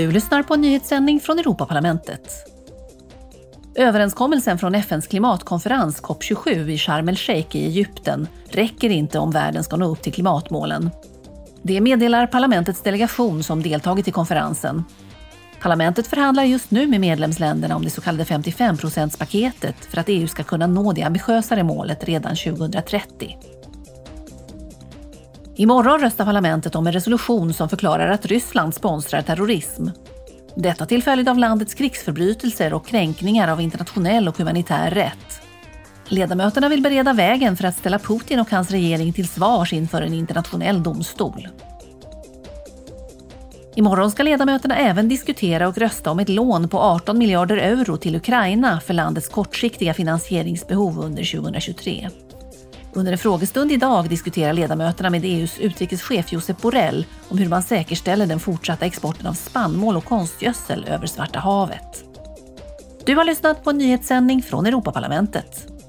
Du lyssnar på en nyhetssändning från Europaparlamentet. Överenskommelsen från FNs klimatkonferens COP27 i Sharm el-Sheikh i Egypten räcker inte om världen ska nå upp till klimatmålen. Det meddelar parlamentets delegation som deltagit i konferensen. Parlamentet förhandlar just nu med medlemsländerna om det så kallade 55-procentspaketet för att EU ska kunna nå det ambitiösare målet redan 2030. Imorgon röstar parlamentet om en resolution som förklarar att Ryssland sponsrar terrorism. Detta till följd av landets krigsförbrytelser och kränkningar av internationell och humanitär rätt. Ledamöterna vill bereda vägen för att ställa Putin och hans regering till svars inför en internationell domstol. Imorgon ska ledamöterna även diskutera och rösta om ett lån på 18 miljarder euro till Ukraina för landets kortsiktiga finansieringsbehov under 2023. Under en frågestund idag diskuterar ledamöterna med EUs utrikeschef Josep Borrell om hur man säkerställer den fortsatta exporten av spannmål och konstgödsel över Svarta havet. Du har lyssnat på en nyhetssändning från Europaparlamentet.